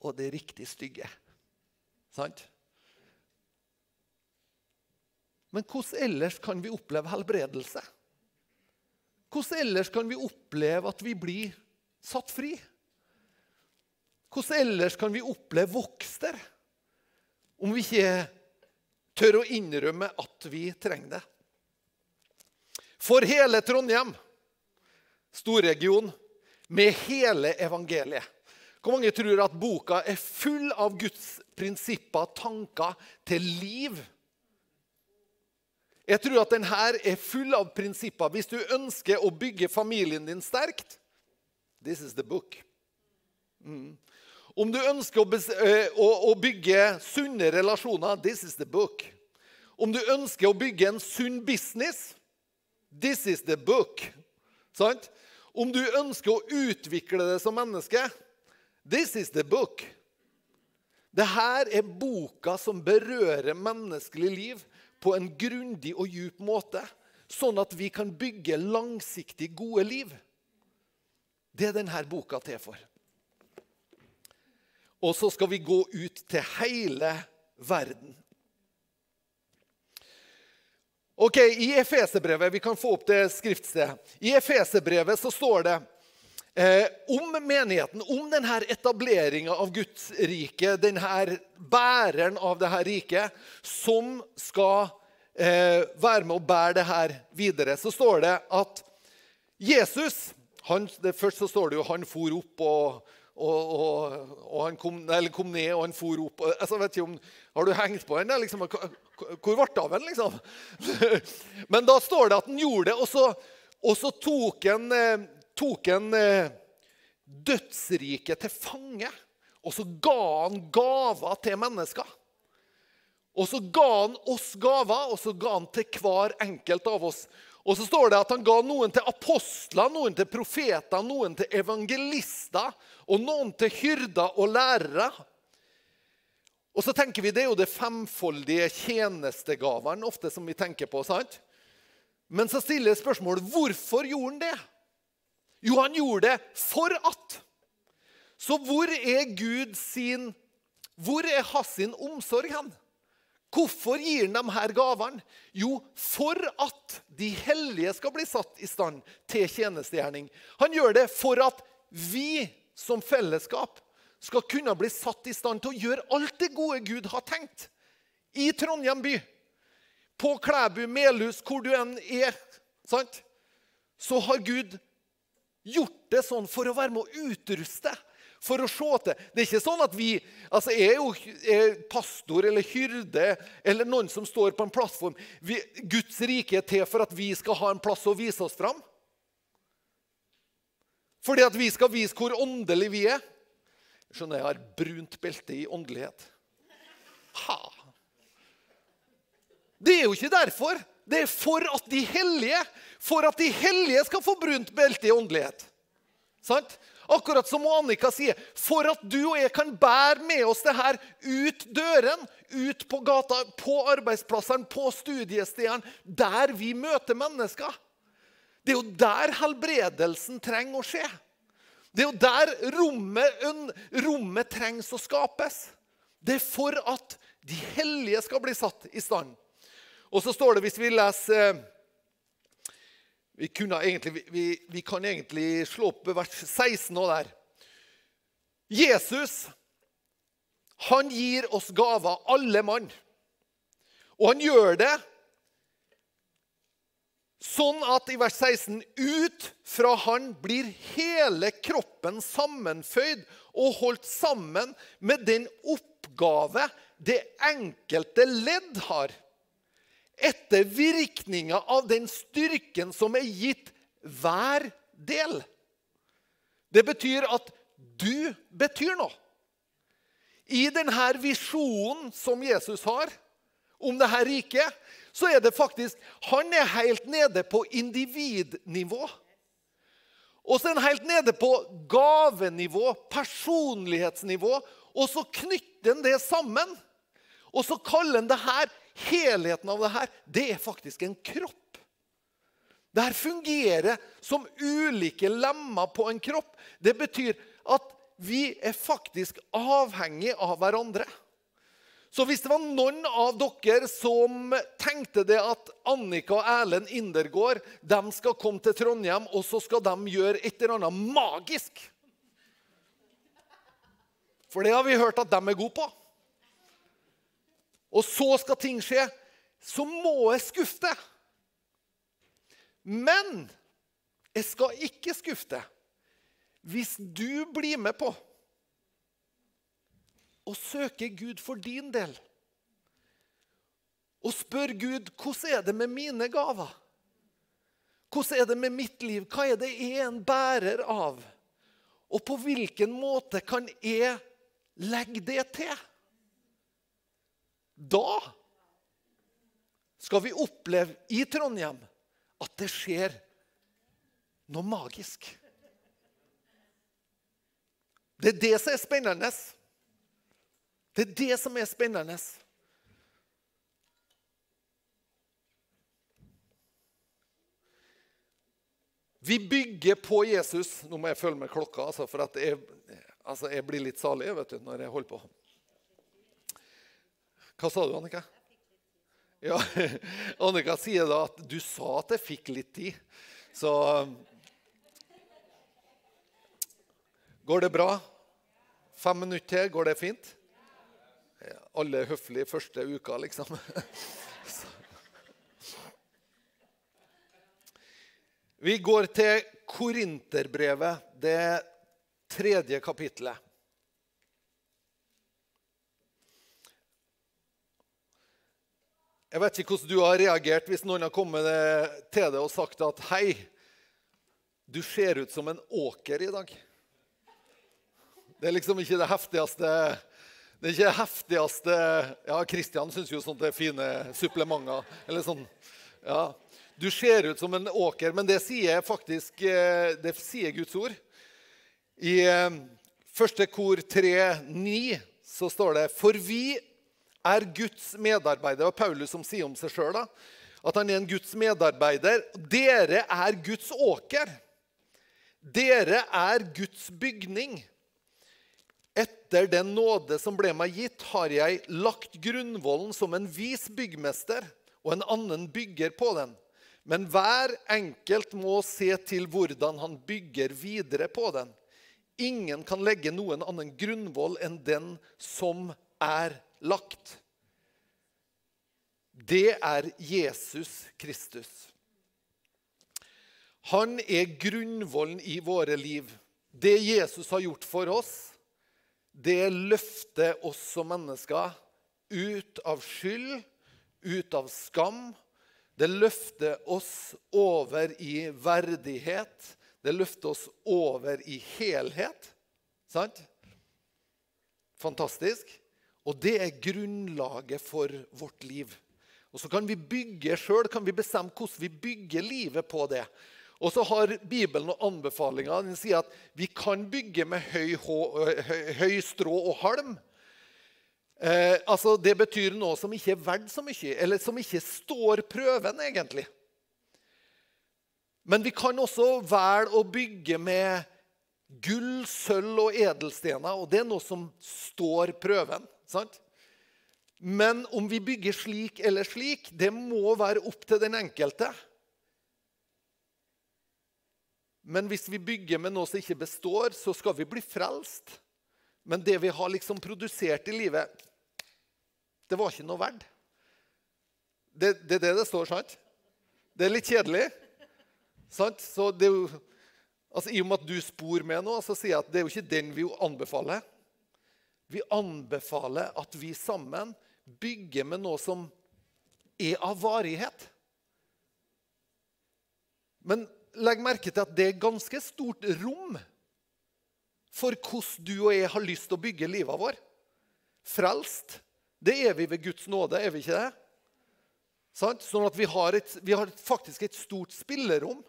og det riktig stygge. Sant? Men hvordan ellers kan vi oppleve helbredelse? Hvordan ellers kan vi oppleve at vi blir satt fri? Hvordan ellers kan vi oppleve vokster om vi ikke tør å innrømme at vi trenger det? For hele Trondheim, storregion, med hele evangeliet hvor mange tror at boka er full av Guds prinsipper, tanker til liv? Jeg tror at denne er full av prinsipper. Hvis du ønsker å bygge familien din sterkt This is the book. Mm. Om du ønsker å, å, bygge sunne relasjoner This is the book. Om du ønsker å bygge en sunn business This is the book. Sant? Om du ønsker å utvikle det som menneske This is the book. Dette er boka som berører menneskelig liv på en grundig og djup måte, sånn at vi kan bygge langsiktig gode liv. Det er denne boka til for. Og så skal vi gå ut til hele verden. Ok, I Efeserbrevet vi kan få opp det skriftstedet. I Efeserbrevet så står det Eh, om menigheten, om denne etableringa av Guds rike, denne bæreren av dette riket, som skal eh, være med å bære det her videre, så står det at Jesus han, det, Først så står det jo han for opp, og, og, og, og han kom, kom ned, og han for opp. Altså, vet ikke om, Har du hengt på den? Liksom, hvor ble det av den, liksom? Men da står det at han gjorde det, og så, og så tok han, eh, tok han dødsrike dødsriket til fange. Og så ga han gaver til mennesker. Og så ga han oss gaver, og så ga han til hver enkelt av oss. Og så står det at han ga noen til apostler, noen til profeter, noen til evangelister og noen til hyrder og lærere. Og så tenker vi Det er jo det femfoldige tjenestegavene ofte som vi tenker på. sant? Men så stiller jeg spørsmålet hvorfor gjorde han det? Jo, han gjorde det for at. Så hvor er Gud sin Hvor er hans omsorg hen? Hvorfor gir han de her gavene? Jo, for at de hellige skal bli satt i stand til tjenestegjerning. Han gjør det for at vi som fellesskap skal kunne bli satt i stand til å gjøre alt det gode Gud har tenkt. I Trondheim by, på Klæbu, Melhus, hvor du enn er. Sant? Så har Gud gjort det sånn for å være med å utruste for å se til. Det er ikke sånn at vi altså Jeg er jo er pastor eller hyrde eller noen som står på en plattform. Vi, Guds rike er til for at vi skal ha en plass å vise oss fram. Fordi at vi skal vise hvor åndelig vi er. Skjønner jeg har brunt belte i åndelighet. Ha. Det er jo ikke derfor. Det er for at de hellige for at de hellige skal få brunt belte i åndelighet. Sant? Akkurat som Annika sier, for at du og jeg kan bære med oss det her ut døren, ut på gata, på arbeidsplassene, på studiestedene, der vi møter mennesker. Det er jo der helbredelsen trenger å skje. Det er jo der rommet, rommet trengs å skapes. Det er for at de hellige skal bli satt i stand. Og så står det, hvis vi leser vi, egentlig, vi, vi, kan egentlig slå opp vers 16 nå der. Jesus han gir oss gaver, alle mann. Og han gjør det sånn at i vers 16 ut fra han blir hele kroppen sammenføyd og holdt sammen med den oppgave det enkelte ledd har etter virkninga av den styrken som er gitt hver del. Det betyr at du betyr noe. I denne visjonen som Jesus har om dette riket, så er det faktisk Han er helt nede på individnivå. Og så er han helt nede på gavenivå, personlighetsnivå. Og så knytter han det sammen. Og så kaller han det her helheten av det her, det er faktisk en kropp. Det her fungerer som ulike lemmer på en kropp. Det betyr at vi er faktisk avhengig av hverandre. Så hvis det var noen av dere som tenkte det at Annika og Erlend Indergård de skal komme til Trondheim, og så skal de gjøre et eller annet magisk For det har vi hørt at de er gode på og så skal ting skje, så må jeg skuffe deg. Men jeg skal ikke skuffe deg hvis du blir med på å søke Gud for din del. Og spør Gud hvordan er det med mine gaver? Hvordan er det med mitt liv? Hva er det jeg er en bærer av? Og på hvilken måte kan jeg legge det til? Da skal vi oppleve i Trondheim at det skjer noe magisk. Det er det som er spennende. Det er det som er spennende. Vi bygger på Jesus. Nå må jeg følge med klokka, altså, for jeg, altså, jeg, blir litt salig vet du, når jeg holder på. Hva sa du, Annika? Ja, Annika sier da at du sa at jeg fikk litt tid. Så Går det bra? Fem minutter til, går det fint? Alle høflige første uka, liksom. Vi går til Korinterbrevet, det tredje kapittelet. Jeg vet ikke hvordan du har reagert hvis noen har kommet til deg og sagt at hei, du ser ut som en åker i dag. Det er liksom ikke det heftigste Det er ikke det heftigste Ja, Kristian syns jo sånt er fine supplementer. Eller sånn. Ja. Du ser ut som en åker, men det sier faktisk eh, det sier Guds ord. I eh, første kor 3,9 så står det For vi er Guds medarbeider. Og Paulus som sier om seg sjøl at han er en Guds medarbeider. Dere er Guds åker. Dere er Guds bygning. Etter den nåde som ble meg gitt, har jeg lagt grunnvollen som en vis byggmester, og en annen bygger på den. Men hver enkelt må se til hvordan han bygger videre på den. Ingen kan legge noen annen grunnvoll enn den som er lagt. Det er Jesus Kristus. Han er grunnvollen i våre liv. Det Jesus har gjort for oss, det løfter oss som mennesker ut av skyld, ut av skam. Det løfter oss over i verdighet. Det løfter oss over i helhet. Sant? Fantastisk. Og det er grunnlaget for vårt liv. Og Så kan vi bygge sjøl, kan vi bestemme hvordan vi bygger livet på det. Og så har Bibelen og anbefalinger. Den sier at vi kan bygge med høy, høy, høy strå og halm. Eh, altså Det betyr noe som ikke er verdt så mye, eller som ikke står prøven, egentlig. Men vi kan også velge å bygge med gull, sølv og edelstener. Og det er noe som står prøven. Sant? Men om vi bygger slik eller slik, det må være opp til den enkelte. Men hvis vi bygger med noe som ikke består, så skal vi bli frelst. Men det vi har liksom produsert i livet, det var ikke noe verdt. Det, er det det står, sant? Det er litt kjedelig. Sant? Så det er jo, altså, I og med at du spor med nå, så sier jeg at det er jo ikke den vi anbefaler. Vi anbefaler at vi sammen bygger med noe som er av varighet. Men legg merke til at det er ganske stort rom for hvordan du og jeg har lyst til å bygge livet vår. Frelst, det er vi ved Guds nåde, er vi ikke det? Sånn at vi har, et, vi har faktisk et stort spillerom.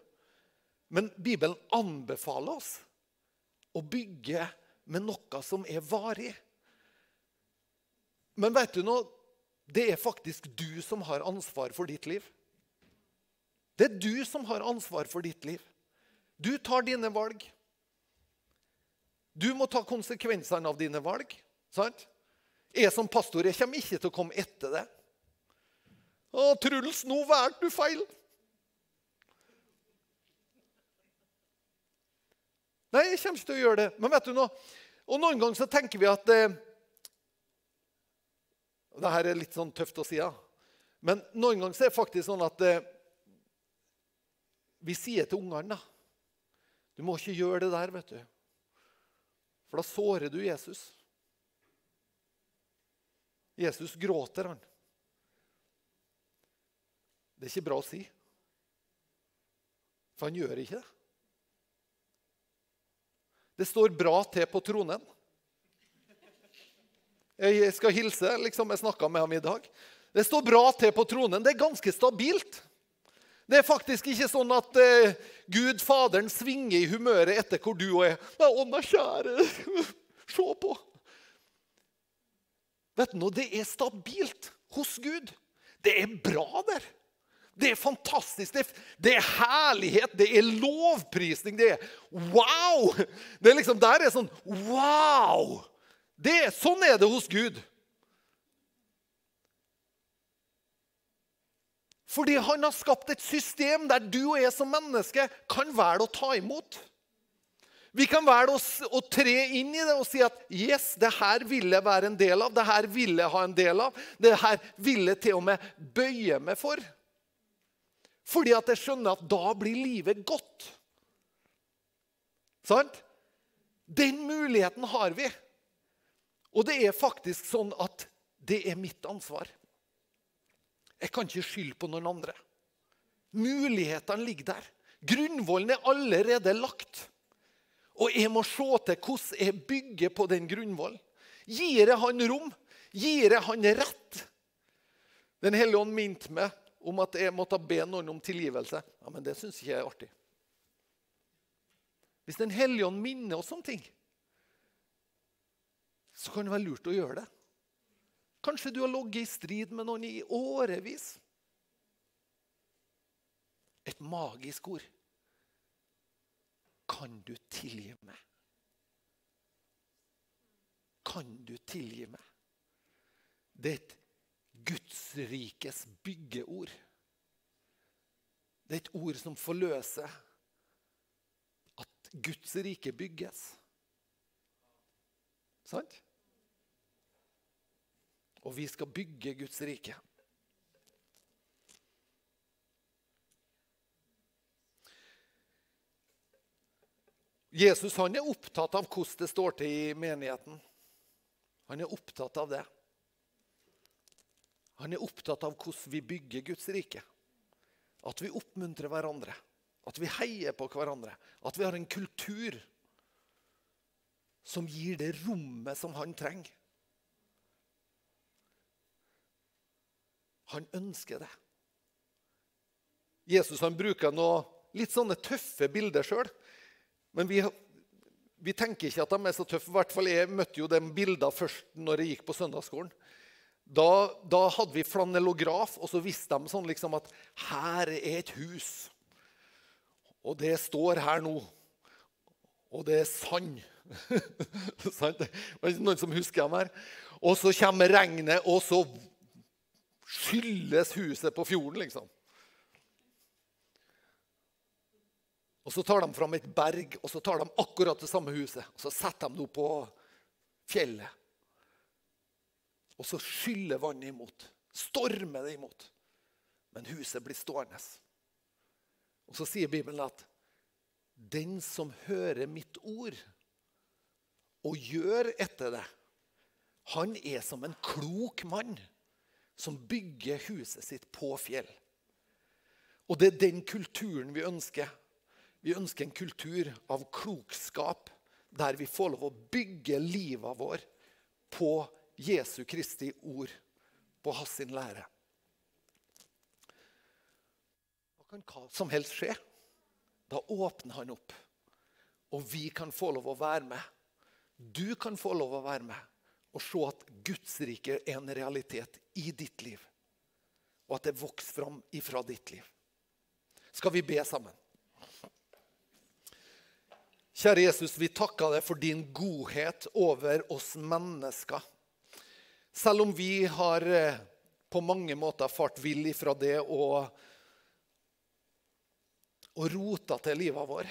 Men Bibelen anbefaler oss å bygge med noe som er varig. Men vet du noe? Det er faktisk du som har ansvar for ditt liv. Det er du som har ansvar for ditt liv. Du tar dine valg. Du må ta konsekvensene av dine valg. sant? Jeg som pastor jeg kommer ikke til å komme etter det. Å, Truls, nå valgte du feil. Nei, jeg kommer ikke til å gjøre det. Men vet du noe? Og noen ganger så tenker vi at eh, Dette er litt sånn tøft å si, ja. Men noen ganger så er det faktisk sånn at eh, vi sier til ungene da, Du må ikke gjøre det der, vet du. For da sårer du Jesus. Jesus gråter, han. Det er ikke bra å si. For han gjør ikke det. Det står bra til på tronen. Jeg skal hilse. liksom Jeg snakka med ham i dag. Det står bra til på tronen. Det er ganske stabilt. Det er faktisk ikke sånn at eh, Gud, Faderen, svinger i humøret etter hvor du og er. Å, nei, kjære, se på. Vet du noe? Det er stabilt hos Gud. Det er bra der. Det er fantastisk. Det er, det er, herlighet, det er lovprisning. Det er wow! Det er liksom, Der er sånn wow! Det, sånn er det hos Gud. Fordi han har skapt et system der du og jeg som menneske kan velge å ta imot. Vi kan velge å, tre inn i det og si at yes, det her vil jeg være en del av. Det her vil jeg ha en del av. Det her vil jeg til og med bøye meg for. Fordi at jeg skjønner at da blir livet godt. Sant? Den muligheten har vi. Og det er faktisk sånn at det er mitt ansvar. Jeg kan ikke skylde på noen andre. Mulighetene ligger der. Grunnvollen er allerede lagt. Og jeg må se til hvordan jeg bygger på den grunnvollen. Gir jeg han rom? Gir jeg han rett? Den hellige ånd minte meg om at jeg måtte be noen om tilgivelse. Ja, Men det syns ikke jeg er artig. Hvis Den hellige ånd minner oss om ting, så kan det være lurt å gjøre det. Kanskje du har ligget i strid med noen i årevis. Et magisk ord. Kan du tilgi meg? Kan du tilgi meg? Det er et Guds rikes byggeord. Det er et ord som forløser at Guds rike bygges. Sant? Og vi skal bygge Guds rike. Jesus han er opptatt av hvordan det står til i menigheten. Han er opptatt av det. Han er opptatt av hvordan vi bygger Guds rike. At vi oppmuntrer hverandre. At vi heier på hverandre. At vi har en kultur som gir det rommet som han trenger. Han ønsker det. Jesus han bruker noe litt sånne tøffe bilder sjøl. Men vi, vi, tenker ikke at de er så tøffe. I hvert fall Jeg møtte jo de bildene først når jeg gikk på søndagsskolen. Da, da hadde vi flanellograf, og så visste de sånn liksom at her er et hus. Og det står her nå. Og det er sand. det er noen som husker dem her. Og så kommer regnet, og så skylles huset på fjorden, liksom. Og Så tar de fram et berg, og så tar de akkurat det samme huset og så setter de det opp på fjellet. Og så skyller vannet imot. Stormer det imot. Men huset blir stående. Og Så sier Bibelen at den som hører mitt ord og gjør etter det, han er som en klok mann som bygger huset sitt på fjell. Og det er den kulturen vi ønsker. Vi ønsker en kultur av klokskap der vi får lov å bygge livet vår på Jesu Kristi ord, på hans sin lære. Da kan hva som helst skje. Da åpner han opp, og vi kan få lov å være med. Du kan få lov å være med og se at Guds rike er en realitet i ditt liv. Og at det vokser fram ifra ditt liv. Skal vi be sammen? Kjære Jesus, vi takker deg for din godhet over oss mennesker. Selv om vi har eh, på mange måter fart vill ifra det og, og rota til livet vår,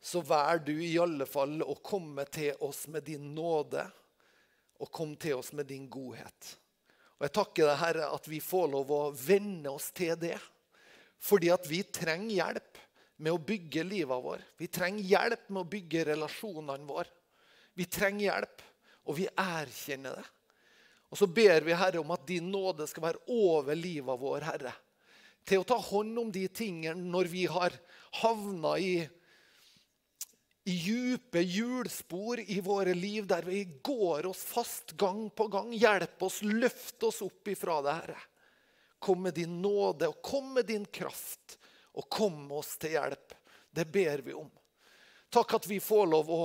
så vær du i alle fall å komme til oss med din nåde og kom til oss med din godhet. Og Jeg takker deg, Herre, at vi får lov å venne oss til det. Fordi at vi trenger hjelp med å bygge livet vår. Vi trenger hjelp med å bygge relasjonene våre. Vi trenger hjelp, og vi erkjenner det. Og så ber vi Herre om at din nåde skal være over livet vår, Herre. Til å ta hånd om de tingene når vi har havna i, djupe hjulspor i våre liv, der vi går oss fast gang på gang. Hjelp oss, løft oss opp ifra det, Herre. Kom med din nåde og kom med din kraft og kom oss til hjelp. Det ber vi om. Takk at vi får lov å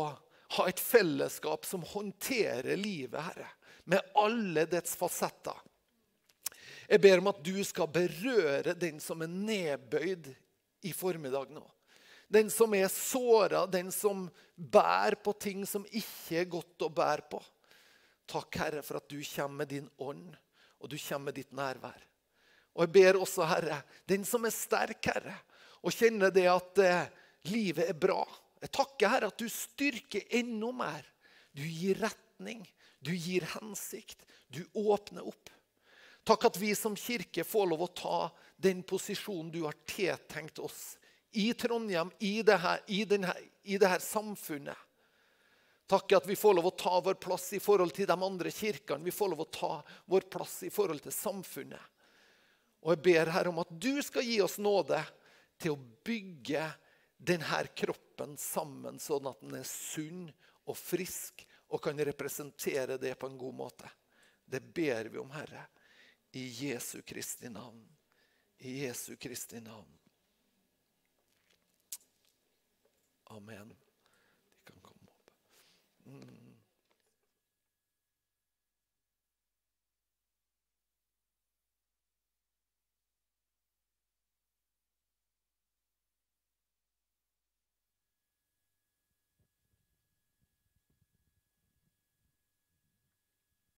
ha et fellesskap som håndterer livet, Herre, med alle dets fasetter. Jeg ber om at du skal berøre den som er nedbøyd i formiddag nå. Den som er såra, den som bærer på ting som ikke er godt å bære på. Takk, Herre, for at du kommer med din ånd, og du kommer med ditt nærvær. Og jeg ber også, Herre, den som er sterk, Herre, og kjenner det at eh, livet er bra. Jeg takker, Herre, at du styrker enda mer. Du gir retning, du gir hensikt, du åpner opp. Takk at vi som kirke får lov å ta den posisjonen du har tiltenkt oss i Trondheim, i det her, i denne, i det her samfunnet. Takk at vi får lov å ta vår plass i forhold til de andre kirkene. Vi får lov å ta vår plass i forhold til samfunnet. Og jeg ber her om at du skal gi oss nåde til å bygge denne kroppen sammen, sånn at den er sunn og frisk og kan representere det på en god måte. Det ber vi om, Herre, i Jesu Kristi navn. I Jesu Kristi navn. Amen. De kan komme opp. Mm.